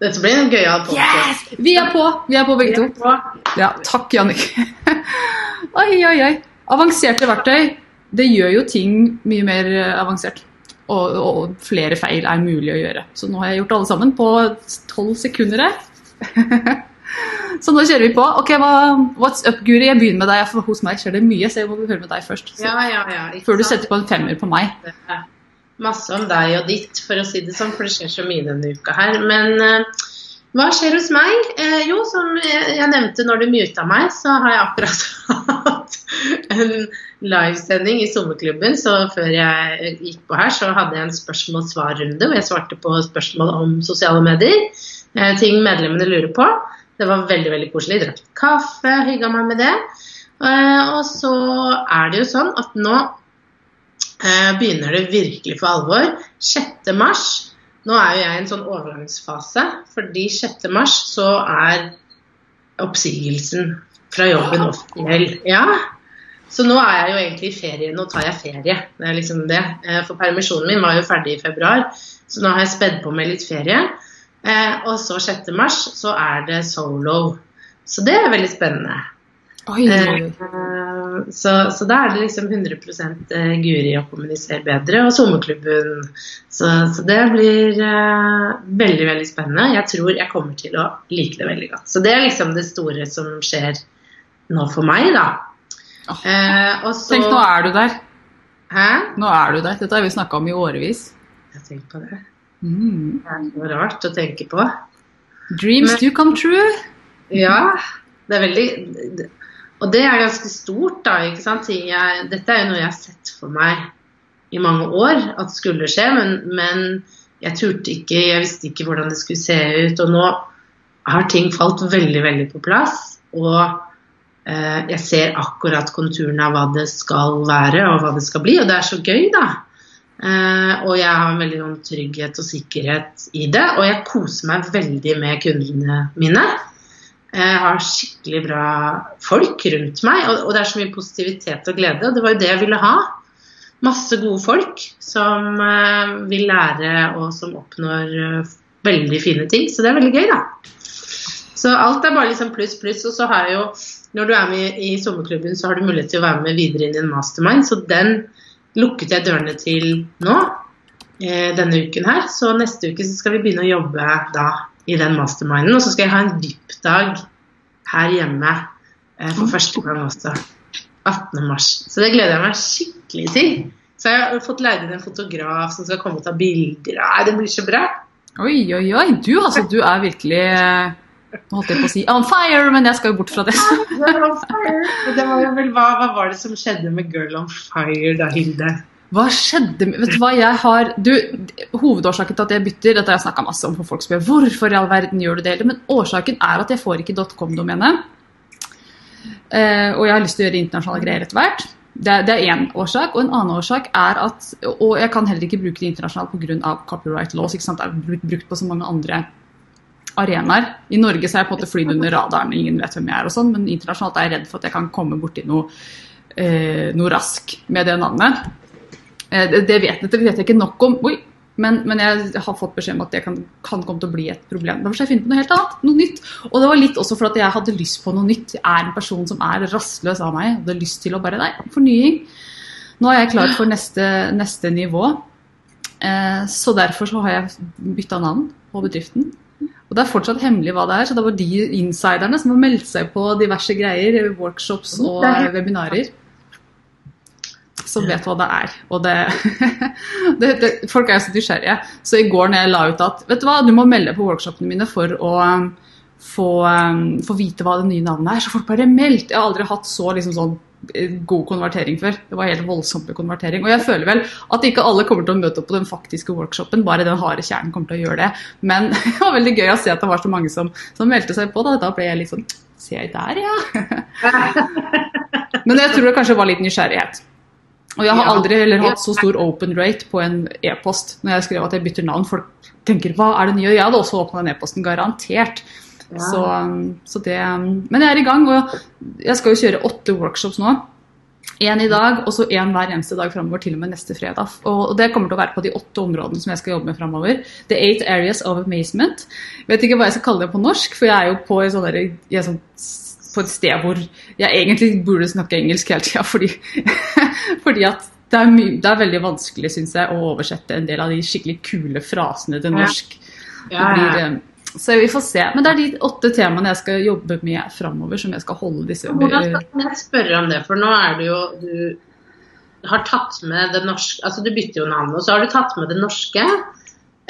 Dette blir en gøyal podkast. Yes! Vi er på! Vi er på begge to. på. Ja, takk, Jannicke. oi, oi, oi. Avanserte verktøy, det gjør jo ting mye mer eh, avansert. Og, og flere feil er mulig å gjøre. Så nå har jeg gjort alle sammen på tolv sekunder her. Så nå kjører vi på. Ok, hva, What's up, Guri? Jeg begynner med deg, for hos meg skjer det mye. Så jeg må høre med deg først. Så, Ja, ja, ja. før du setter på en femmer på meg. Masse om deg og ditt, for å si det sånn, for det skjer så mye denne uka her. Men eh, hva skjer hos meg? Eh, jo, som jeg, nevnte når du muta meg, så har jeg akkurat hatt en livesending i sommerklubben. Så før jeg gikk på her, så hadde jeg en spørsmål-svar-runde hvor jeg svarte på spørsmål om sosiale medier. Eh, ting medlemmene lurer på. Det var veldig veldig koselig. Drakk kaffe, hygga meg med det. Eh, og så er det jo sånn at nå begynner det virkelig for alvor. 6. mars. Nå er jo jeg i en sånn overgangsfase, fordi 6. mars så er oppsigelsen fra jobben offisiell. Ja. Så nå er jeg jo egentlig i ferie. Nå tar jeg ferie. Det er liksom det. Eh, For permisjonen min var jo ferdig i februar, så nå har jeg spedd på med litt ferie. Eh, Og så 6. mars så er det solo. Så det er veldig spennende. Oi. Eh, Så, så da er det liksom 100 eh, Guri å kommunisere bedre, og sommerklubben. Så, så det blir eh, veldig veldig spennende. Jeg tror jeg kommer til å like det veldig godt. Så det er liksom det store som skjer nå for meg, da. Oh, Eh, så Tenk, nå er du der. Hæ? Nå er du der. Dette har vi snakka om i årevis. Jeg tenker på det. Mm. Det er noe rart å tenke på. Dreams Men- do come true. Ja, det er veldig Og det er ganske stort, da. ikke sant? Jeg, dette er jo noe jeg har sett for meg i mange år at skulle skje, men, men jeg turte ikke, jeg visste ikke hvordan det skulle se ut. Og nå har ting falt veldig, veldig på plass. Og eh, jeg ser akkurat konturene av hva det skal være og hva det skal bli, og det er så gøy, da. Eh, og jeg har veldig sånn trygghet og sikkerhet i det, og jeg koser meg veldig med kundene mine. Jeg har skikkelig bra folk rundt meg, og, og det er så mye positivitet og glede. Og det var jo det jeg ville ha. Masse gode folk som eh, vil lære og som oppnår eh, veldig fine ting. Så det er veldig gøy, da. Så alt er bare liksom pluss, pluss. Og så har jeg jo, når du er med i sommerklubben, så har du mulighet til å være med videre inn i en mastermind. Så den lukket jeg dørene til nå, eh, denne uken her. Så neste uke så skal vi begynne å jobbe da i den masterminden. Og så skal jeg ha en VIP-dag her hjemme eh, for første gang også. 18. mars. Så det gleder jeg meg skikkelig til. Så jeg har fått leid inn en fotograf som skal komme og ta bilder. Nei, det blir så bra. Oi, oi, oi. Du, altså, du er virkelig eh, Nå holdt jeg på å si on fire, men jeg skal jo bort fra det. Det var vel, hva, hva var det som skjedde med Girl on fire da, Hilde? Hva skjedde Vet du hva, jeg har du, Hovedårsaken til at jeg bytter Dette har jeg snakka masse om for folk spør hvorfor i all verden gjør du det. Men årsaken er at jeg får ikke .com-domene. Uh, og jeg har lyst til å gjøre internasjonale greier etter hvert. Det, er- én årsak. Og en annen årsak er at Og jeg kan heller ikke bruke det internasjonalt pga. copyright laws. Ikke sant? Det er brukt på så mange andre arenaer. I Norge så er jeg på en måte flydd under radaren, ingen vet hvem jeg er og sånn, men internasjonalt er jeg redd for at jeg kan komme borti noe, eh, noe rask med det navnet. Eh, Det, vet, det vet jeg ikke nok om, Oi, men, men jeg har fått beskjed om at det kan, kan komme til å bli et problem. Derfor skal jeg finne på noe helt annet, noe nytt. Og det var litt også for at jeg hadde lyst på noe nytt. Jeg er en person som er rastløs av meg. Jeg hadde lyst til å bare Nei, fornying. Nå er jeg klar for neste, neste nivå. Eh, så derfor så har jeg bytta navn på bedriften. Og det er fortsatt hemmelig hva det er, så det var de insiderne som har meldt seg på diverse greier, workshops og er webinarer som vet hva det er. Og det, det, det, folk er jo så nysgjerrige. Så i går når jeg la ut at vet du hva, du må melde på workshopene mine for å, få, um, få vite hva det nye navnet er. Så folk bare meldt. Jeg har aldri hatt så liksom sånn eh, god konvertering før. Det var helt voldsomt med konvertering. Og jeg føler vel at ikke alle kommer til å møte opp på den faktiske workshopen, bare den harde kjernen kommer til å gjøre det. Men det var veldig gøy å se at det var så mange som, som meldte seg på. Da, da ble jeg litt sånn jeg der, ja? Men jeg tror det kanskje var litt nysgjerrighet. Og jeg har Ja. aldri heller hatt så stor open rate på en e-post når jeg skrev at jeg bytter navn. Folk tenker hva er det nye? Og jeg hadde også åpna den e-posten, garantert. Ja. Så, um, så det um, Men jeg er i gang, og jeg skal jo kjøre åtte workshops nå. Én i dag, og så én hver eneste dag framover, til og med neste fredag. Og og det kommer til å være på de åtte områdene som jeg skal jobbe med framover. The eight areas of amazement. Vet ikke hva jeg skal kalle det på norsk, for jeg er jo på, en sånn på et sted hvor jeg egentlig burde snakke engelsk hele tida, fordi, fordi at det er, my, det er veldig vanskelig, syns jeg, å oversette en del av de skikkelig kule frasene til norsk. Ja. Ja, blir, eh, så vi får se. Men det er de åtte temaene jeg skal jobbe med framover, som jeg skal holde disse Hvordan skal jeg spørre om det? For nå er du jo Du har tatt med det norske Altså du bytter jo navn, og så har du tatt med det norske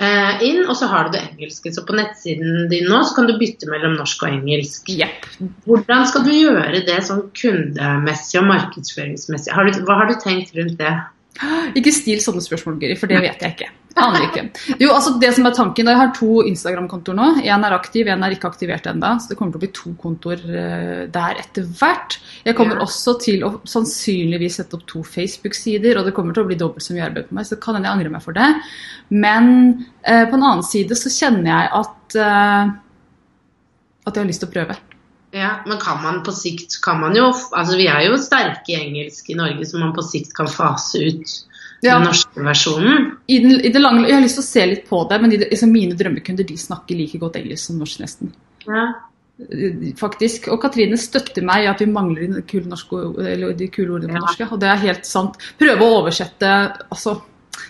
inn, og så har du det engelske. Så på nettsiden din nå så kan du bytte mellom norsk og engelsk. Yep. Hvordan skal du gjøre det sånn kundemessig og markedsføringsmessig? Har du, hva har du tenkt rundt det? Ikke still sånne spørsmål, Guri, for det vet jeg ikke. Aner ikke. Jo, altså det som er tanken, Jeg har to Instagram-kontoer nå. Én er aktiv, én er ikke aktivert ennå. Så det kommer til å bli to kontoer eh, der etter hvert. Jeg kommer Ja. også til å sannsynligvis sette opp to Facebook-sider, og det kommer til å bli dobbelt så mye arbeid på meg, så det kan hende jeg angrer meg for det. Men eh, på en annen side så kjenner jeg at eh, at jeg har lyst til å prøve. Ja, Men kan man på sikt kan man jo Altså vi er jo sterke i engelsk i Norge, så man på sikt kan fase ut Ja. den norske versjonen. I, den, i det lange, jeg har lyst til å se litt på det, men i det, liksom mine drømmekunder de snakker like godt engelsk som norsk, nesten. Ja. faktisk. Og Katrine støtter meg i at vi mangler de kule, norske, eller de kule ordene på Ja. norsk. Og det er helt sant. Prøve å oversette altså,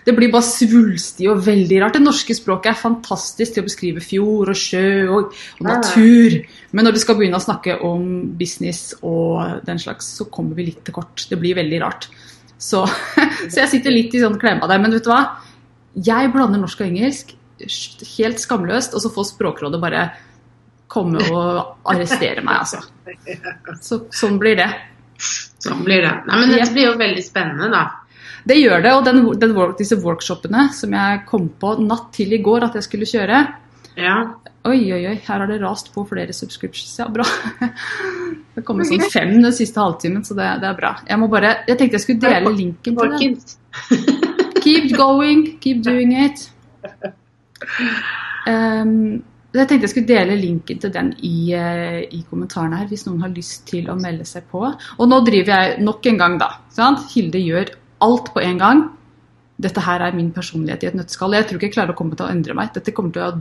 Det blir bare svulstig og veldig rart. Det norske språket er fantastisk til å beskrive fjord og sjø og, og natur. Men når du skal begynne å snakke om business og den slags, så kommer vi litt til kort. Det blir veldig rart. Så, så jeg sitter litt i sånn klemma der. Men vet du hva? Jeg blander norsk og engelsk helt skamløst, og så får Språkrådet bare komme og arrestere meg, altså. Så, sånn blir det. Sånn blir det. Nei, men dette blir jo veldig spennende, da. Det gjør det, og den, den, disse workshopene som jeg kom på natt til i går at jeg skulle kjøre Ja. Oi, oi, oi, her har det rast på flere subscriptions. Ja, bra. Det kommer sånn fem den siste halvtimen, så det, det er bra. Jeg må bare, jeg tenkte jeg skulle dele linken til den. Keep going, keep doing it. Um, jeg tenkte jeg skulle dele linken til den i, eh, i kommentarene her, hvis noen har lyst til å melde seg på. Og nå driver jeg nok en gang, da. Sant? Hilde gjør alt på en gang. Dette her er min personlighet i et nøtteskall. Jeg tror ikke jeg klarer å komme til å endre meg. Dette kommer til å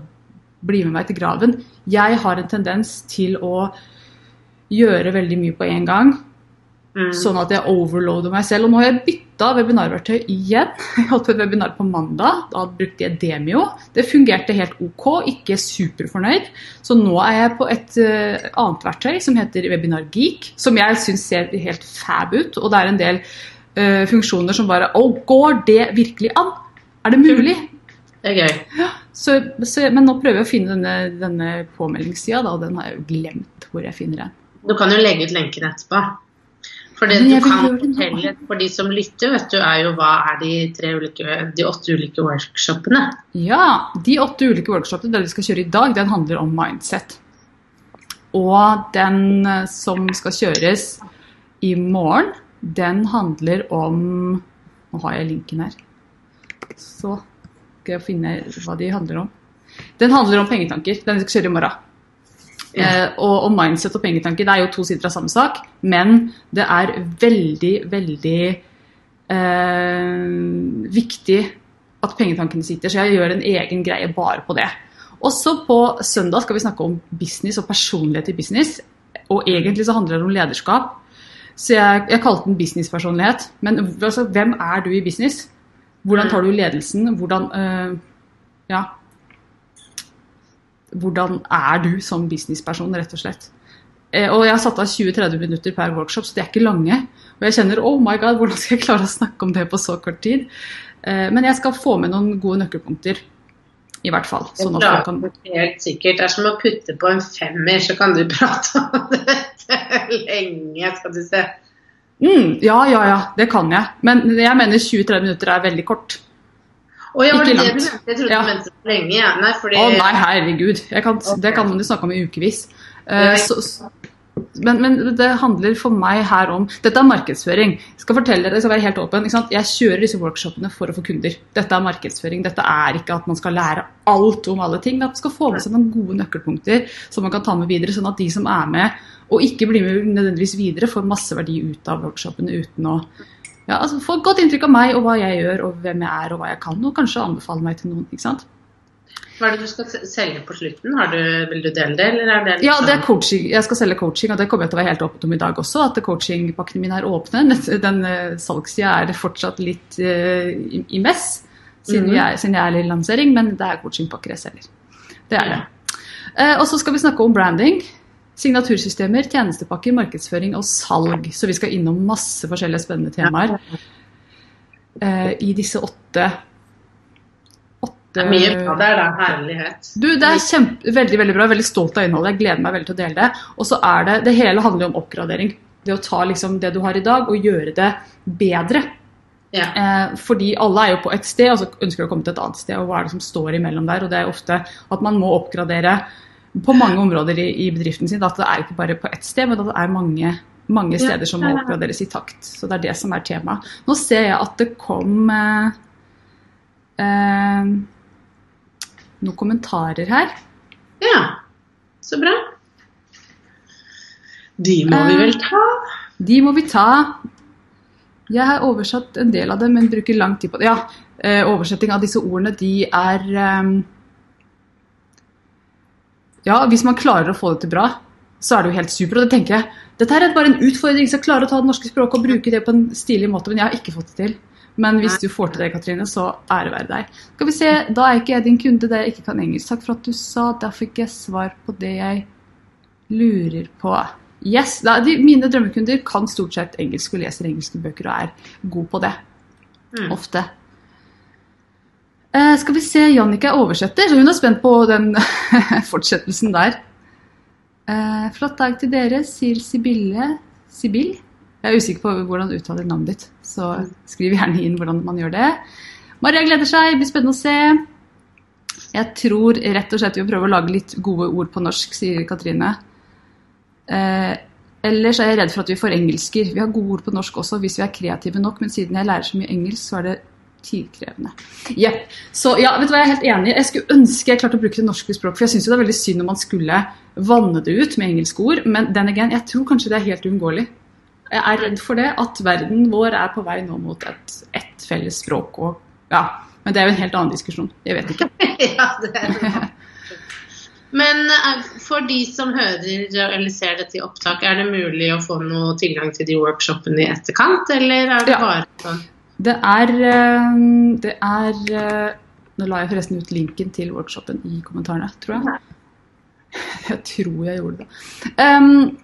bli med meg til graven. Jeg har en tendens til å gjøre veldig mye på en gang. Mm. Sånn at jeg overloader meg selv. Og nå har jeg bytta webinarverktøy igjen. Jeg holdt på et webinar på mandag. Da brukte jeg Demio. Det fungerte helt ok, ikke superfornøyd. Så nå er jeg på et uh, annet verktøy som heter Webinar Geek. Som jeg syns ser helt fab ut. Og det er en del uh, funksjoner som bare Å, går det virkelig an? Er det mulig? Det er gøy. Så, så, men nå prøver jeg å finne denne, denne påmeldingssida, og den har jeg jo glemt hvor jeg finner den. Du kan jo legge ut lenken etterpå. For det du kan det fortelle for de som lytter, vet du, er jo hva er de, tre ulike, de åtte ulike workshopene. Ja, de åtte ulike workshopene den vi skal kjøre i dag, den handler om mindset. Og den eh, som skal kjøres i morgen, den handler om Nå har jeg linken her. Så skal å finne hva de handler om. Den handler om pengetanker. Den skal kjøre i morgen. Eh, og, og mindset og pengetanker det er jo to sider av samme sak, men det er veldig, veldig eh, viktig at pengetankene sitter, så jeg gjør en egen greie bare på det. Også på søndag skal vi snakke om business og personlighet i business. Og egentlig så handler det om lederskap. Så jeg, jeg kalte den businesspersonlighet. Men altså, hvem er du i business? Hvordan tar du ledelsen? Hvordan eh, Ja hvordan er du som businessperson, rett og slett. Eh, og jeg har satt av 20-30 minutter per workshop, så de er ikke lange. Og jeg kjenner oh my god, hvordan skal jeg klare å snakke om det på så kort tid? Eh, men jeg skal få med noen gode nøkkelpunkter. I hvert fall. Sånn at kan helt sikkert. Det er som å putte på en femmer, så kan du prate om det lenge, skal du se. Mm, Ja, ja, ja, det kan jeg. Men jeg mener 20-30 minutter er veldig kort. Å ja, var det Ikke det du langt. mente? Jeg trodde Ja. du mente så lenge. Ja. Nei, fordi Å nei, herregud. Jeg kan, Det kan man jo snakke om i ukevis. Så, så- men, men det handler for meg her om Dette er markedsføring. Jeg skal fortelle dere, jeg skal være helt åpen. Jeg kjører disse workshopene for å få kunder. Dette er markedsføring. Dette er ikke at man skal lære alt om alle ting. men At man skal få med seg noen gode nøkkelpunkter som man kan ta med videre, sånn at de som er med og ikke blir med nødvendigvis videre, får masse verdi ut av workshopene uten å ja, altså, få et godt inntrykk av meg og hva jeg gjør og hvem jeg er og hva jeg kan, og kanskje anbefale meg til noen. ikke sant? Hva er det du skal selge på slutten? Har du, vil du dele det, eller det Ja, det er liksom- coaching. Jeg skal selge coaching, og det kommer jeg til å være helt åpen om i dag også. At coachingpakkene mine er åpne. Den uh, salgssida er fortsatt litt uh, i, mess, siden, mm -hmm. er, siden jeg er i lansering, men det er coachingpakker jeg selger. Det er det. Eh, og så skal vi snakke om branding. Signatursystemer, tjenestepakker, markedsføring og salg. Så vi skal innom masse forskjellige spennende temaer uh, i disse åtte Det er mye bra der, da. Herlighet. du, det er kjempe, veldig veldig bra. Veldig stolt av innholdet. Jeg gleder meg veldig til å dele det. Og så er det Det hele handler jo om oppgradering. Det å ta liksom det du har i dag, og gjøre det bedre. Ja. Eh, fordi alle er jo på et sted, og så ønsker de å komme til et annet sted. Og hva er det som står imellom der? Og det er ofte at man må oppgradere på mange områder i, i bedriften sin. At det er ikke bare på ett sted, men at det er mange, mange steder som må oppgraderes i takt. Så det er det som er temaet. Nå ser jeg at det kom eh, eh, noen kommentarer her. ja. Så bra. De må vi vel ta. De må vi ta. Jeg har oversatt en del av det, men bruker lang tid på det. Ja, eh, oversetting av disse ordene, de er eh, Ja, hvis man klarer å få det til bra, så er det jo helt super. Og det tenker jeg, dette er bare en utfordring. Jeg skal klare å ta det norske språket og bruke det på en stilig måte, men jeg har ikke fått det til. Men hvis du får til det, Katrine, så ære være deg. Skal vi se, Da er ikke jeg din kunde der jeg ikke kan engelsk. Takk for at du sa. Da fikk jeg svar på det jeg lurer på. Yes, da, de, Mine drømmekunder kan stort sett engelsk og leser engelske bøker og er god på det. Mm. Ofte. Eh, skal vi se, Jannicke er oversetter, så hun er spent på den fortsettelsen der. Eh, flott dag til dere, sier Sibille Sibyl? Jeg er usikker på hvordan du uttaler navnet ditt, så skriv gjerne inn hvordan man gjør det. Maria gleder seg, blir spennende å se. Jeg tror rett og slett vi prøver å lage litt gode ord på norsk, sier Katrine. Eh, ellers er jeg redd for at vi får engelsker. Vi har gode ord på norsk også hvis vi er kreative nok, men siden jeg lærer så mye engelsk, så er det tidkrevende. Yep. Så ja, vet du hva, jeg er helt enig. Jeg skulle ønske jeg klarte å bruke det norske språk, for jeg syns det er veldig synd om man skulle vanne det ut med engelske ord, men den again, jeg tror kanskje det er helt uunngåelig. Jeg er redd for det, at verden vår er på vei nå mot et, et felles språk. Og, ja, men det er jo en helt annen diskusjon. Jeg vet ikke. ja, det er det. Men eh, for de som hører eller ser dette i opptak, er det mulig å få noe tilgang til de workshopene i etterkant, eller er det Ja. bare sånn? Det er, eh, det er eh, Nå la jeg forresten ut linken til workshopen i kommentarene, tror jeg. Jeg tror jeg gjorde det. Um,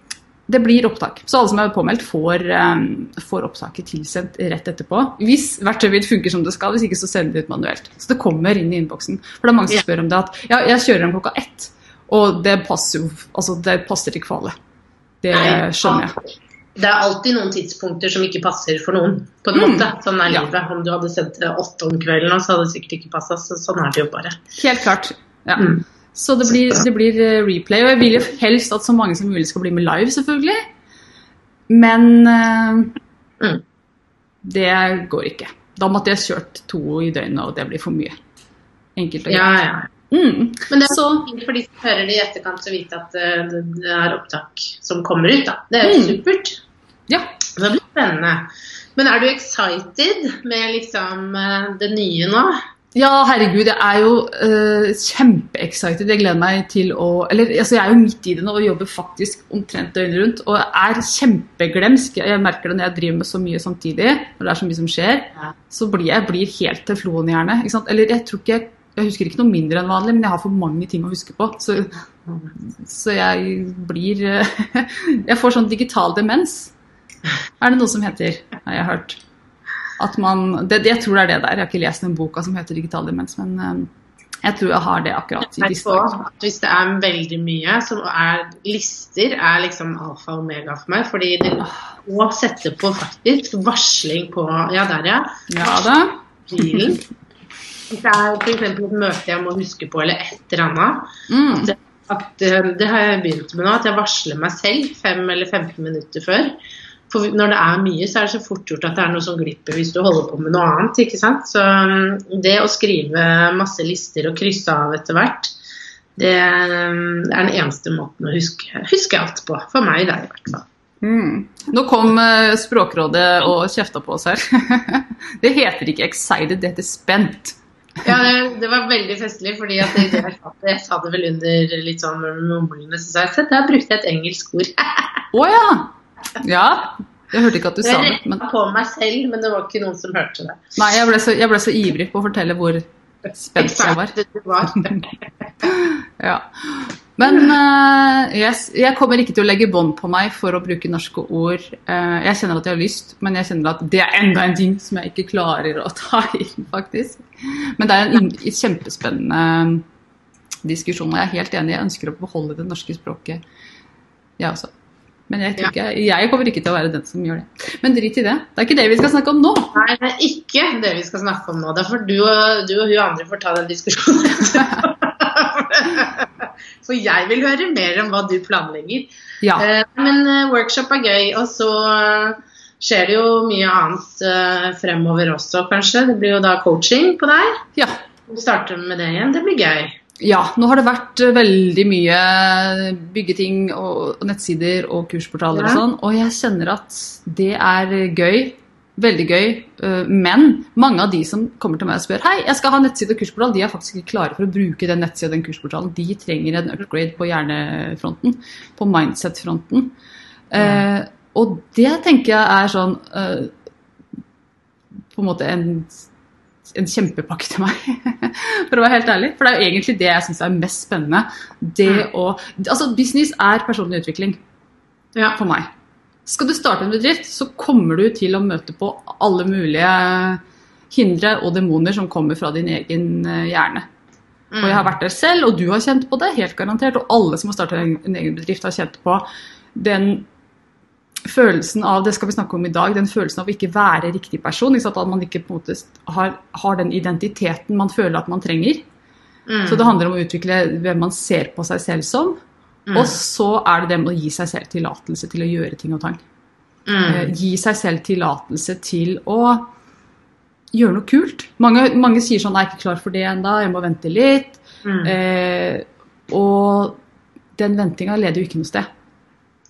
det blir opptak, så alle som er påmeldt, får, um, får opptaket tilsendt rett etterpå. Hvis verktøyet mitt funker som det skal, hvis ikke så sender de det ut manuelt. Så det kommer inn i innboksen. For det er mange som spør om det at ja, jeg kjører den klokka ett, og det passer altså, det passer ikke for alle. Det skjønner jeg. Det er alltid noen tidspunkter som ikke passer for noen, på en Mm. måte. Sånn er Ja. livet. Om du hadde sendt det åtte om kvelden, så hadde det sikkert ikke passa. Så sånn er det jo bare. Helt klart. Ja. Mm. Så det blir, det blir eh, replay. Og jeg vil jo helst at så mange som mulig skal bli med live, selvfølgelig. Men uh, Mm. det går ikke. Da måtte jeg kjørt to i døgnet, og det blir for mye. Enkelt og Ja, greit. ja. Mm. Men det er Så- fint for de som hører det i etterkant, å vite at eh, det er opptak som kommer ut. da. Det er jo Mm. supert. Ja. Det blir spennende. Men er du excited med liksom det nye nå? Ja, herregud, jeg er jo uh, kjempeexcited. Jeg gleder meg til å Eller altså, jeg er jo midt i det nå og jobber faktisk omtrent døgnet rundt. Og er kjempeglemsk. Jeg merker det når jeg driver med så mye samtidig, når det er så mye som skjer. Ja. Så blir jeg blir helt til floen Ikke sant? Eller jeg tror ikke jeg, jeg husker ikke noe mindre enn vanlig, men jeg har for mange ting å huske på. Så, så jeg blir uh, Jeg får sånn digital demens. Er det noe som heter, har jeg hørt. At man, det, jeg tror det er det der. Jeg har ikke lest den boka som heter Digital demens, men eh, Jeg tror jeg har det akkurat i disse dager. Hvis det er veldig mye, så er lister er liksom alfa og omega for meg. Fordi det må sette på faktisk varsling på Ja, der, ja. Ja da. Bilen. Hvis det er f.eks. et møte jeg må huske på, eller et eller annet. Mm. At, at, eh, det har jeg begynt med nå, at jeg varsler meg selv 5 eller 15 minutter før. For når det er mye, så er det så fort gjort at det er noe som glipper hvis du holder på med noe annet. ikke sant? Så mm, det å skrive masse lister og krysse av etter hvert, det mm, er den eneste måten å huske, huske alt på. For meg, det i hvert fall. Mm. Nå kom eh, Språkrådet og kjefta på oss her. det heter ikke 'excited', det heter 'spent'. Ja, det, det var veldig festlig, fordi at jeg, jeg sa det vel under litt sånn mumlende, så sa jeg se, der brukte jeg et engelsk ord. Å ja! Ja. Jeg hørte ikke at du sa det. Men på meg selv, men det var ikke noen som hørte det. nei, jeg ble så, jeg ble så ivrig på å fortelle hvor spent jeg var. Ja. Men uh, yes, jeg kommer ikke til å legge bånd på meg for å bruke norske ord. Uh, jeg kjenner at jeg har lyst, men jeg kjenner at det er enda en ting som jeg ikke klarer å ta inn, faktisk. Men det er en kjempespennende diskusjon, og jeg er helt enig. Jeg ønsker å beholde det norske språket, jeg også. Men jeg, tror ikke, jeg kommer ikke til å være den som gjør det. Men drit i det. Det er ikke det vi skal snakke om nå. Nei, det er ikke det vi skal snakke om nå. Det er for du og, du og hun andre får ta den diskusjonen. For jeg vil høre mer om hva du planlegger. Ja. Eh, Men eh, workshop er gøy, og så eh, skjer det jo mye annet fremover også, kanskje. Det blir jo da coaching på deg. ja. Vi starter med det igjen. Det blir gøy. Ja, nå har det vært eh, veldig mye byggeting og nettsider og kursportaler og sånn, og jeg kjenner at det er gøy. Veldig gøy. eh, Men mange av de som kommer til meg og spør hei, jeg skal ha nettside og kursportal, de er faktisk ikke klare for å bruke den nettsida og den kursportalen. De trenger en upgrade på hjernefronten, på mindset-fronten. Eh, og det tenker jeg er sånn eh, På en måte en en kjempepakke til meg, for å være helt ærlig. For det er jo egentlig det jeg syns er mest spennende. Det Mm. å Altså, business er personlig utvikling Ja. for meg. Skal du starte en bedrift, så kommer du til å møte på alle mulige hindre og demoner som kommer fra din egen eh, hjerne. Mm. Og jeg har vært der selv, og du har kjent på det, helt garantert. Og alle som har startet en, en egen bedrift, har kjent på den følelsen av det skal vi snakke om i dag, den følelsen av å ikke være riktig person. At man ikke på en måte har, har den identiteten man føler at man trenger. Mm. Så det handler om å utvikle hvem man ser på seg selv som. Mm. Og så er det det med å gi seg selv tillatelse til å gjøre ting og tang. Mm. Eh, Gi seg selv tillatelse til å gjøre noe kult. Mange, mange sier sånn 'Jeg er ikke klar for det ennå, jeg må vente litt'. Mm. Eh, og den ventinga leder jo ikke noe sted.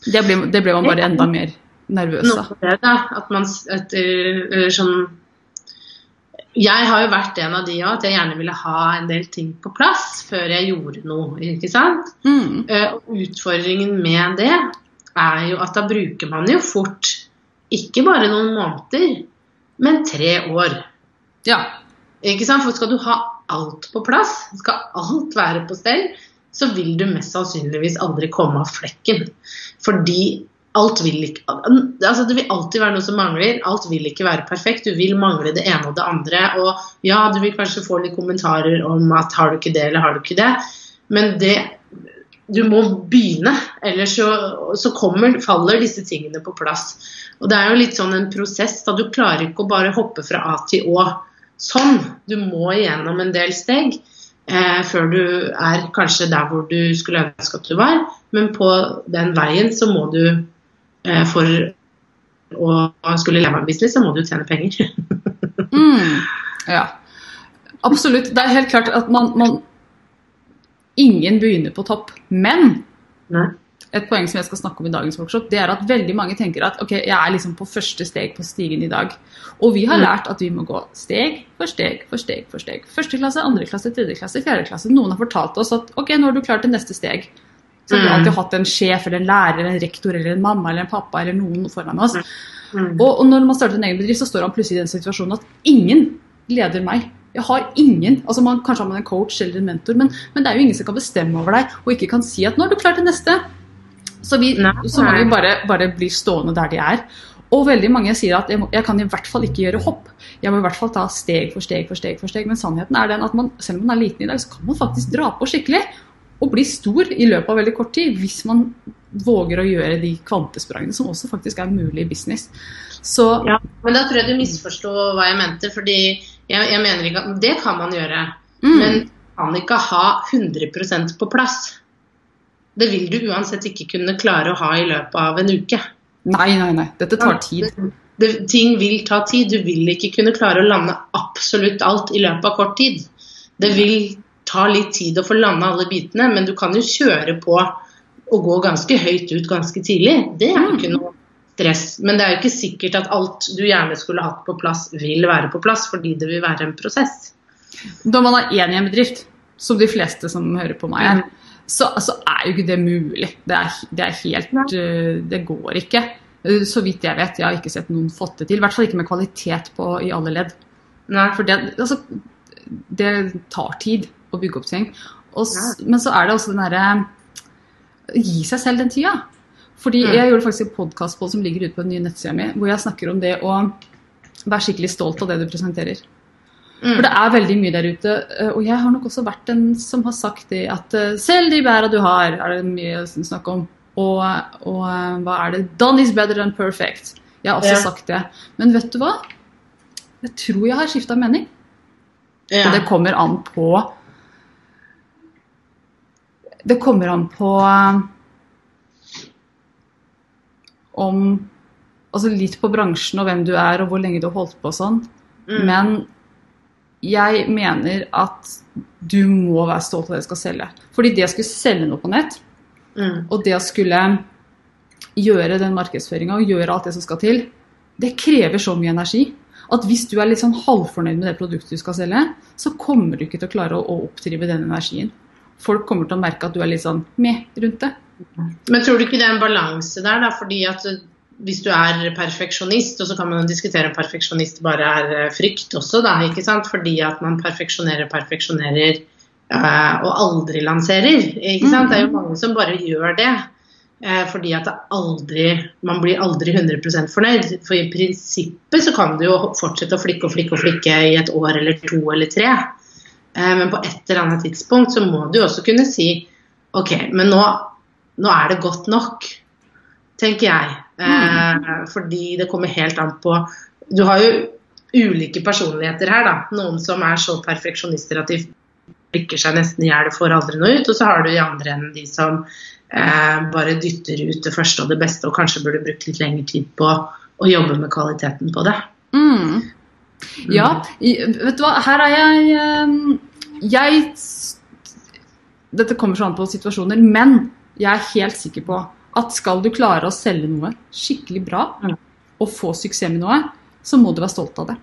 Det ble, det ble man bare enda mer nervøs av. det, da. At man at, uh, uh, sånn Jeg har jo vært en av de òg, at jeg gjerne ville ha en del ting på plass før jeg gjorde noe. ikke sant? Mm. Eh, Og utfordringen med det er jo at da bruker man jo fort ikke bare noen måneder, men tre år. Ja. Ikke sant? For skal du ha alt på plass, skal alt være på stell, så vil du mest sannsynligvis aldri komme av flekken. Fordi alt vil ikke altså Det vil alltid være noe som mangler. Alt vil ikke være perfekt. Du vil mangle det ene og det andre. Og ja, du vil kanskje få litt kommentarer om at har du ikke det, eller har du ikke det. Men det Du må begynne, ellers så, så kommer, faller disse tingene på plass. Og det er jo litt sånn en prosess. da Du klarer ikke å bare hoppe fra A til Å sånn. Du må igjennom en del steg eh, før du er kanskje der hvor du skulle ønske at du var. Men på den veien så må du eh, For å skulle leve av en business, så må du tjene penger. Mm. ja. Absolutt. Det er helt klart at man, man Ingen begynner på topp. Men Nei. Et poeng som jeg skal snakke om i dagens workshop, det er at veldig mange tenker at ok, jeg er liksom på første steg på stigen i dag. Og vi har Mm. lært at vi må gå steg for steg for steg for steg. Første klasse, andre klasse, tredje klasse, fjerde klasse. Noen har fortalt oss at ok, nå har du klart til neste steg. Så har vi Mm. alltid hatt en sjef eller en lærer eller en rektor eller en mamma eller en pappa eller noen foran oss. Mm. Og, og når man starter en egen bedrift, så står han plutselig i den situasjonen at ingen leder meg. Jeg har ingen. altså man, Kanskje har man en coach eller en mentor, men, men det er jo ingen som kan bestemme over deg og ikke kan si at 'nå har du klart det neste'. Så, vi, så mange bare, bare blir stående der de er. Og veldig mange sier at jeg, må, jeg, kan i hvert fall ikke gjøre hopp. Jeg må i hvert fall ta steg for steg for steg. for steg. Men sannheten er den at man, selv om man er liten i dag, så kan man faktisk dra på skikkelig. Og bli stor i løpet av veldig kort tid hvis man våger å gjøre de kvantesprangene som også faktisk er mulig i business. Så, ja, men da tror jeg du misforsto hva jeg mente. fordi jeg, jeg mener ikke at Det kan man gjøre. Mm. Men kan ikke ha 100% på plass. Det vil du uansett ikke kunne klare å ha i løpet av en uke. Nei, nei, nei. Dette tar tid. Det, det, ting vil ta tid. Du vil ikke kunne klare å lande absolutt alt i løpet av kort tid. Det vil ta litt tid å få landa alle bitene, men du kan jo kjøre på og gå ganske høyt ut ganske tidlig. Det er jo ikke noe stress. Men det er jo ikke sikkert at alt du gjerne skulle hatt på plass, vil være på plass, fordi det vil være en prosess. Da man er én i en bedrift, som de fleste som hører på meg er, så altså, er jo ikke det mulig. Det er, det er helt uh, Det går ikke. Uh, så vidt jeg vet. Jeg har ikke sett noen fått det til. I hvert fall ikke med kvalitet på, i alle ledd. Nei. For det, altså, det tar tid å bygge opp ting. Og, men så er det også den derre Gi seg selv den tida. Fordi mm. jeg gjorde faktisk en podkast som ligger ute på den nye nettsida mi, hvor jeg snakker om det å være skikkelig stolt av det du presenterer. Mm. For det er veldig mye der ute. Eh, og jeg har nok også vært den som har sagt det at eh, selv de bæra du har, er det mye å snakke om. Og, og, eh, hva er det? Done is better than perfect. Jeg har også ja. sagt det. Men vet du hva? Jeg tror jeg har skifta mening. Ja. Og det kommer an på Det kommer an på om Altså litt på bransjen og hvem du er og hvor lenge du har holdt på og sånn. Mm. Men jeg mener at du må være stolt av det du skal selge. Fordi det å skulle selge noe på nett, mm. og det å skulle gjøre den markedsføringa og gjøre alt det som skal til, det krever så mye energi at hvis du er litt sånn halvfornøyd med det produktet du skal selge, så kommer du ikke til å klare å, å oppdrive den energien. Folk kommer til å merke at du er litt sånn med rundt det. Men tror du ikke det er en balanse der, da? Fordi at hvis du er perfeksjonist, og så kan man jo diskutere om perfeksjonist bare er eh, frykt også, da, ikke sant? fordi at man perfeksjonerer, perfeksjonerer uh, og aldri lanserer. ikke sant? Det er jo mm. mange som bare gjør det. Uh, fordi at det aldri, man blir aldri 100 fornøyd. For i prinsippet så kan du jo fortsette å flikke og flikke og flikke i et år eller to eller tre. Eh, men på et eller annet tidspunkt så må du også kunne si OK, men nå, nå er det godt nok, tenker jeg. Eh, fordi det kommer helt an på Du har jo ulike personligheter her, da. Noen som er så perfeksjonister at de flikker seg nesten i hjel og får aldri noe ut. Og så har du i andre enden de som eh, bare dytter ut det første og det beste, og kanskje burde brukt litt lengre tid på å jobbe med kvaliteten på det. Mm. Ja, vet du hva, her er jeg eh, Jeg Dette kommer så an på situasjoner, men jeg er helt sikker på at skal du klare å selge noe skikkelig bra og få suksess med noe, så må du være stolt av det.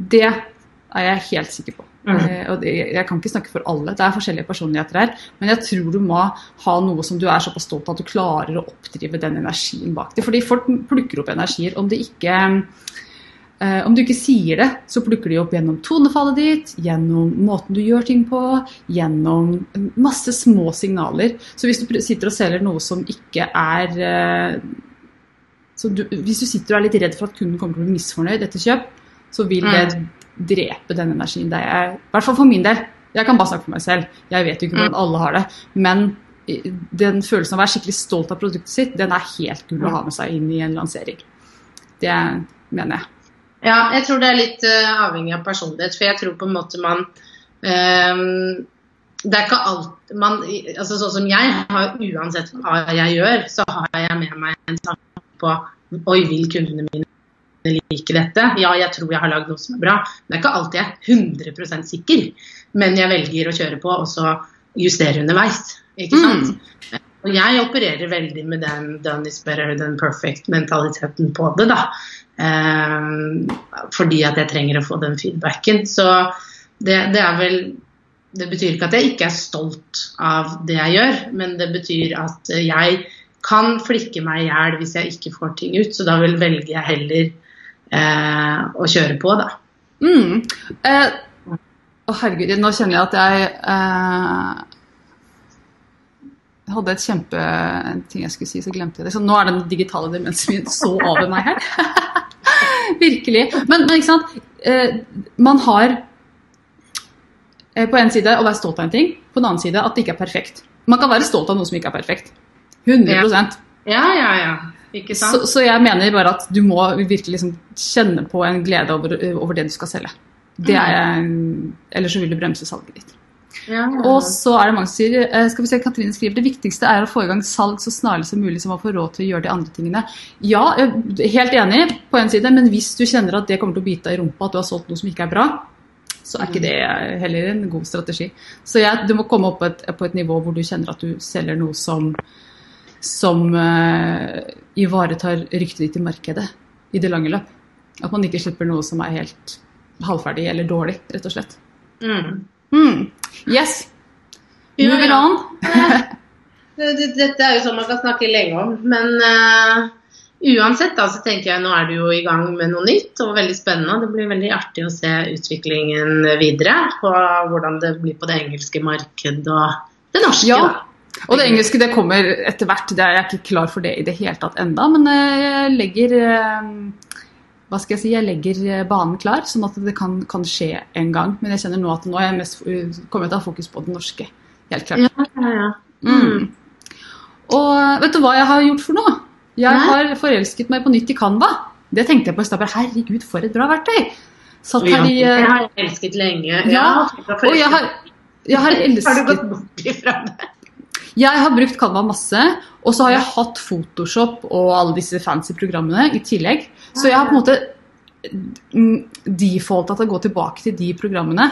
Det er jeg helt sikker på. Mm. Eh, og jeg kan ikke snakke for alle, det er forskjellige personligheter her. Men jeg tror du må ha noe som du er såpass stolt av at du klarer å oppdrive den energien bak det. Fordi folk plukker opp energier om det ikke Eh, om du ikke sier det, så plukker de opp gjennom tonefallet ditt, gjennom måten du gjør ting på, gjennom masse små signaler. Så hvis du sitter og selger noe som ikke er eh, du, Hvis du sitter og er litt redd for at kunden kommer til å bli misfornøyd etter kjøp, så vil det mm. drepe den energien. Det er, I hvert fall for min del. Jeg kan bare snakke for meg selv. Jeg vet jo ikke hvordan mm. alle har det. Men den følelsen av å være skikkelig stolt av produktet sitt, den er helt gull å ha med seg inn i en lansering. Det mener jeg. Ja, jeg tror det er litt uh, avhengig av personlighet. For jeg tror på en måte man um, Det er ikke alt man altså Sånn som jeg har, uansett hva jeg gjør, så har jeg med meg en tanke på Oi, vil kundene mine like dette? Ja, jeg tror jeg har lagd noe som er bra. Det er ikke alltid jeg er 100% sikker, men jeg velger å kjøre på og så justere underveis. Ikke sant? Mm. Og jeg opererer veldig med den 'done is better than perfect'-mentaliteten på det. da. Um, fordi at jeg trenger å få den feedbacken. Så det, det, er vel Det betyr ikke at jeg ikke er stolt av det jeg gjør, men det betyr at jeg kan flikke meg i hjel hvis jeg ikke får ting ut. Så da vil velger jeg heller uh, å kjøre på, da. Mm. Eh, å herregud, nå kjenner jeg at jeg eh, Jeg hadde et kjempe en ting jeg skulle si, så glemte jeg det. Så nå er den digitale demensen min så over meg her. Virkelig. Men, men, ikke sant. Eh, man har eh, på en side å være stolt av en ting, på den annen side at det ikke er perfekt. Man kan være stolt av noe som ikke er perfekt. 100 Ja, Ja, ja, ja. Ikke sant? så, så jeg mener bare at du må virkelig liksom kjenne på en glede over, over det du skal selge. Det er mm. Ellers så vil du bremse salget ditt. Ja. Og så er det mange som sier eh, skal vi se, Katrine skriver det viktigste er å få i gang salg så snarlig som mulig, så man får råd til å gjøre de andre tingene. Ja, er helt enig på en side, men hvis du kjenner at det kommer til å bite deg i rumpa, at du har solgt noe som ikke er bra, så er ikke det heller en god strategi. Så jeg, du må komme opp på et, på et nivå hvor du kjenner at du selger noe som, som uh, ivaretar ryktet ditt i markedet i det lange løp. At man ikke slipper noe som er helt halvferdig eller dårlig, rett og slett. Mm. Hmm. Yes. Moving on. Det- det- Dette er jo sånn man kan snakke lenge om, men uh, uansett da, så tenker jeg nå er du jo i gang med noe nytt og veldig spennende. Det blir veldig artig å se utviklingen videre på hvordan det blir på det engelske markedet og det norske. Ja. da. Og det engelske det kommer etter hvert. Det er jeg ikke klar for det i det hele tatt enda, men eh, jeg legger eh, hva skal jeg si, jeg legger eh, banen klar, sånn at det kan, kan skje en gang. Men jeg kjenner nå at nå er jeg mest, kommer jeg til å ha fokus på det norske. Helt klart. Ja, ja, ja. Mm. Og vet du hva jeg har gjort for noe? Jeg Nei. har forelsket meg på nytt i Canva. Det tenkte jeg på i stad. Herregud, for et bra verktøy! Satt her i eh, har elsket lenge. Ja, Og jeg har, jeg har Har du elsket gått bort ifra det? Jeg har brukt Canva masse, og så har jeg hatt Photoshop og alle disse fancy programmene i tillegg. Så jeg har på en måte mm, defaulta til å gå tilbake til de programmene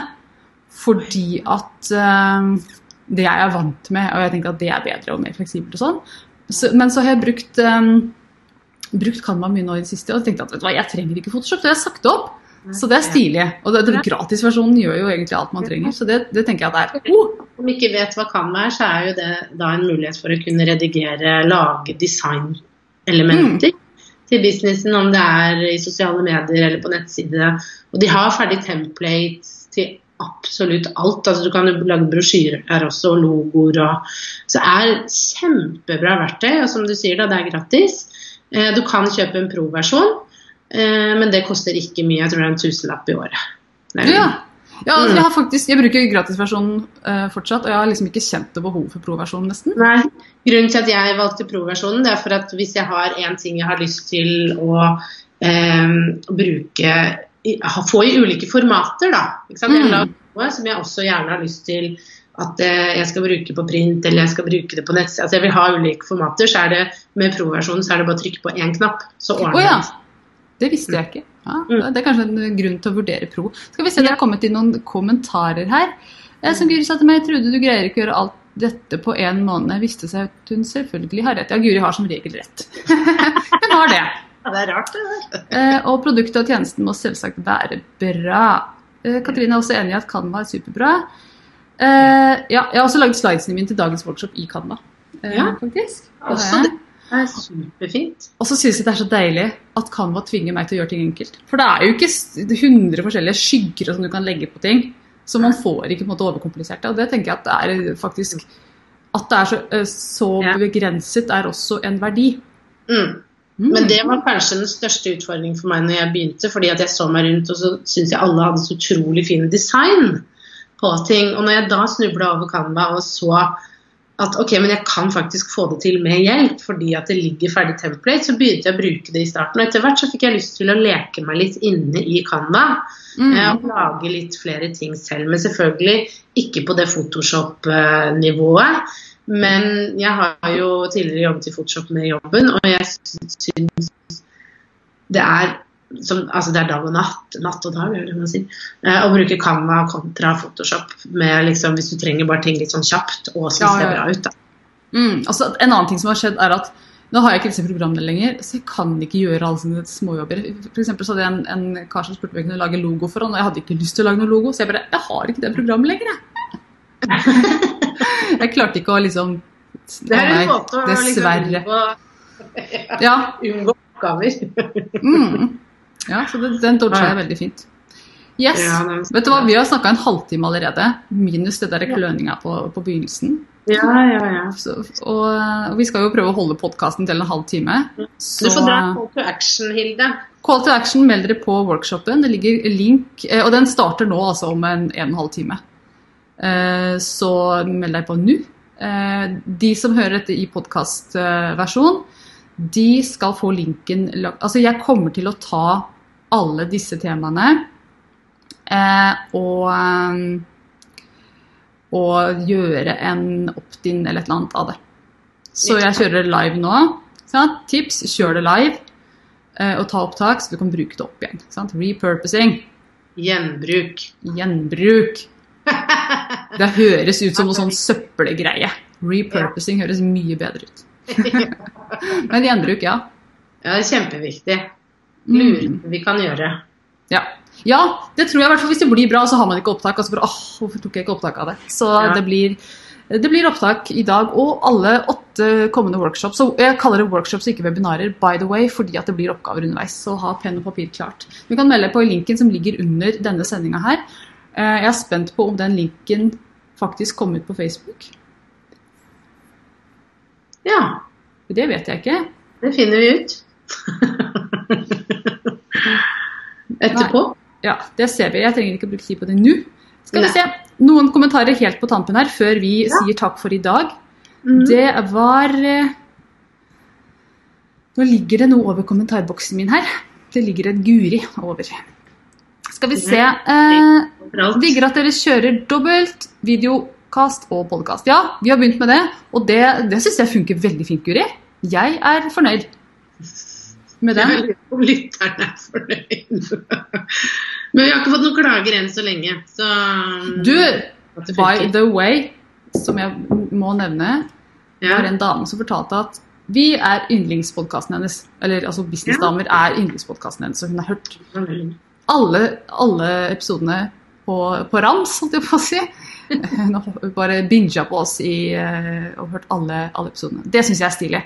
fordi at eh, det jeg er vant med, og jeg tenker at det er bedre og mer fleksibelt og sånn. Så, men så har jeg brukt, um, brukt Canva mye nå i det siste og tenkte at vet du hva, jeg trenger ikke Photoshop, så jeg har sagt det opp. Så det er stilig. Og det, den gratisversjonen gjør jo egentlig alt man trenger, så det, det tenker jeg at det er. Oh, Om ikke vet hva Canva er, så er jo det da en mulighet for å kunne redigere, lage designelementer til businessen, om det er i sosiale medier eller på nettsidene. Og de har ferdig templates til absolutt alt. Altså Du kan jo lage brosjyrer her også, og logoer og Så det er kjempebra verktøy, og som du sier, da, det er gratis. Eh, Du kan kjøpe en pro-versjon, eh, men det koster ikke mye. Jeg tror det er en tusenlapp i året. Det Ja. Ja altså, jeg, har faktisk, jeg bruker gratisversjonen uh, fortsatt, og jeg har liksom ikke kjent det behov for pro-versjonen nesten. Nei, Grunnen til at jeg valgte pro-versjonen, det er for at hvis jeg har en ting jeg har lyst til å eh, bruke Få i ulike formater, da. Ikke sant? Mm. noe som jeg også gjerne har lyst til at eh, jeg skal bruke på print eller jeg skal bruke det på nett. Altså jeg vil ha ulike formater, så er det med pro-versjonen så er det bare å trykke på én knapp, så ordner oh, ja. det. Det visste jeg ikke. Ja, Mm. det er kanskje en grunn til å vurdere pro. Skal vi se, Det har kommet inn noen kommentarer her. Eh, Som Guri sa til meg, trodde du greier ikke å gjøre alt dette på én måned. Viste seg at hun selvfølgelig har rett. Ja, Guri har som regel rett. hun har det. Ja, det er rart, det der. Eh, og produktet og tjenesten må selvsagt være bra. Eh, Katrine er også enig i at Canva er superbra. Ja, jeg har også laget slidesene mine til dagens workshop i Canva. Ja. faktisk. Også jeg. Det er superfint. Og så synes jeg det er så deilig at Canva tvinger meg til å gjøre ting enkelt. For det er jo ikke s- 100 forskjellige skygger og sånn du kan legge på ting. Så man får ikke på en måte overkomplisert det. Og det tenker jeg at det er faktisk At det er så, eh, så begrenset er også en verdi. Mm. Mm. Men det var kanskje den største utfordringen for meg når jeg begynte, fordi at jeg så meg rundt og så syntes jeg alle hadde så utrolig fin design på ting. Og når jeg da snubla over Canva og så at ok, men jeg kan faktisk få det til med hjelp fordi at det ligger ferdig template, så begynte jeg å bruke det i starten. Og etter hvert så fikk jeg lyst til å leke meg litt inne i Canva. Mm. eh, Og lage litt flere ting selv. Men selvfølgelig ikke på det Photoshop-nivået. Men jeg har jo tidligere jobbet i Photoshop med jobben, og jeg syns det er som, altså det er dag og natt, natt og dag, er det man sier, eh, å bruke Canva kontra Photoshop med liksom, hvis du trenger bare ting litt sånn kjapt og syns Ja, det ja, er ja. bra ut. Mm. Altså, en annen ting som har skjedd, er at nå har jeg ikke disse programmene lenger, så jeg kan ikke gjøre alle sine småjobber. For så hadde jeg en, en kar som spurte om jeg kunne lage logo for han, og jeg hadde ikke lyst til å lage noen logo, så jeg bare Jeg har ikke det programmet lenger, jeg. jeg klarte ikke å liksom Det er en måte å Dessverre. liksom unngå, Ja. unngå oppgaver. Mm. Ja så det, den dodga jeg veldig fint. Yes. Ja, er- Vet du hva, Vi har snakka en halvtime allerede, minus det der kløninga på, på begynnelsen. Ja, ja, ja. Så, og, og vi skal jo prøve å holde podkasten til en halv time. Du får dra call to action, Hilde. Call to action, meld dere på workshopen. Det ligger link, eh, og den starter nå altså om en en og en halv time. Eh, Så meld deg på nå. Eh, De som hører dette i podkastversjon, de skal få linken lagt Altså, jeg kommer til å ta alle disse temaene eh, og eh, og gjøre en opt-in eller et eller annet av det. Så jeg kjører det live nå. Sant? Tips, kjør det live eh, og ta opptak så du kan bruke det opp igjen. Sant? Repurposing. Gjenbruk. Gjenbruk. Det høres ut som noe sånn søppelgreie. Repurposing høres mye bedre ut. Men gjenbruk, ja. Ja, det er kjempeviktig. Mm. Vi kan gjøre. ja. Ja, det tror jeg i hvert fall hvis det blir bra, så har man ikke opptak. Altså så bare, åh, hvorfor tok jeg ikke opptak av det? Så Ja. det, blir, det blir opptak i dag, og alle åtte kommende workshops. Og jeg kaller det workshops, ikke webinarer, by the way, fordi at det blir oppgaver underveis. Så ha penn og papir klart. Du kan melde på linken som ligger under denne sendinga her. Eh, Jeg er spent på om den linken faktisk kom ut på Facebook. Ja, Det vet jeg ikke. det finner vi ut. Etterpå. Ja, det ser vi. Jeg trenger ikke å bruke tid på det nå. Skal vi Nei. se. Noen kommentarer helt på tampen her før vi Ja. sier takk for i dag. Mm. Det var eh, Nå ligger det noe over kommentarboksen min her. Det ligger et Guri over. Skal vi se. Eh, digger at dere kjører dobbelt videokast og podkast. Ja, vi har begynt med det, og det, det syns jeg funker veldig fint, Guri. Jeg er fornøyd med Jeg lurer på om lytteren er fornøyd. Men vi har ikke fått noen klager enn så lenge. Så Du, by the way, som jeg må nevne, ja. var en dame som fortalte at vi er yndlingspodkasten hennes. Eller altså Businessdamer er yndlingspodkasten hennes, og hun har hørt alle, alle episodene på, på rams, holdt jeg på å si. Hun har bare binga på oss i, eh, og hørt alle, alle episodene. Det syns jeg er stilig.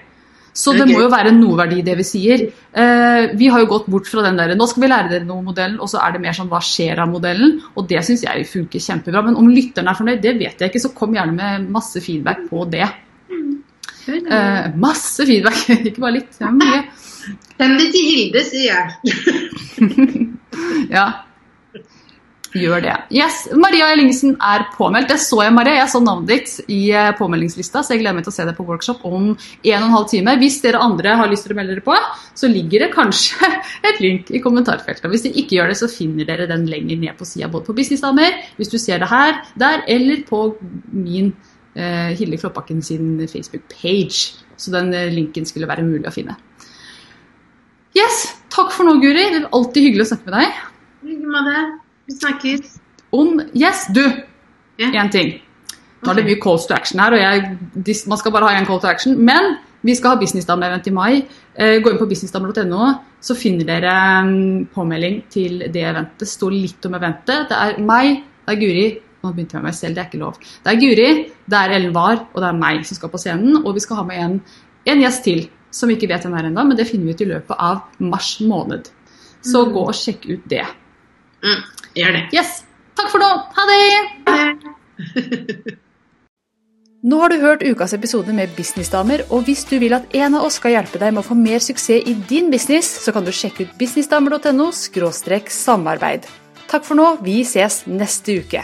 Så Det må jo være noe verdi i det vi sier. Eh, vi har jo gått bort fra den der nå skal vi lære dere noe modellen, og så er det mer sånn hva skjer av modellen. Og det syns jeg funker kjempebra. Men om lytteren er fornøyd, det vet jeg ikke, så kom gjerne med masse feedback på det. Eh, masse feedback, ikke bare litt. Det er mye. Send det til Hilde, sier jeg. Ja. Gjør det. Yes, Maria Ellingsen er påmeldt. Det så jeg, Maria. Jeg så navnet ditt i eh, påmeldingslista, så jeg gleder meg til å se deg på workshop om en og en halv time. Hvis dere andre har lyst til å melde dere på, så ligger det kanskje et link i kommentarfeltet. Hvis dere ikke gjør det, så finner dere den lenger ned på sida, både på Businessdamer, hvis du ser det her, der, eller på min eh, Hilde Kloppakken sin Facebook-page. Så den eh, linken skulle være mulig å finne. Yes, takk for nå, Guri. Det er alltid hyggelig å snakke med deg. I like måte. Vi snakkes. Om Yes, du! Ja. Én ting. Nå er det mye calls to action her, og jeg, man skal bare ha én call to action. Men vi skal ha Businessdamer-event i mai. Eh, gå inn på businessdamer.no, så finner dere mm, påmelding til det eventet. Det står litt om eventet. Det er meg, det er Guri. Nå begynte jeg med meg selv, det er ikke lov. Det er Guri, det er Ellen Wahr, og det er meg som skal på scenen. Og vi skal ha med en, en gjest til, som vi ikke vet hvem er ennå, men det finner vi ut i løpet av mars måned. Så gå og sjekk ut det. Mm, gjør det. Yes! Takk for nå. Ha det! Nå har du hørt ukas episode med Businessdamer, og hvis du vil at en av oss skal hjelpe deg med å få mer suksess i din business, så kan du sjekke ut businessdamer.no samarbeid. Takk for nå, vi ses neste uke.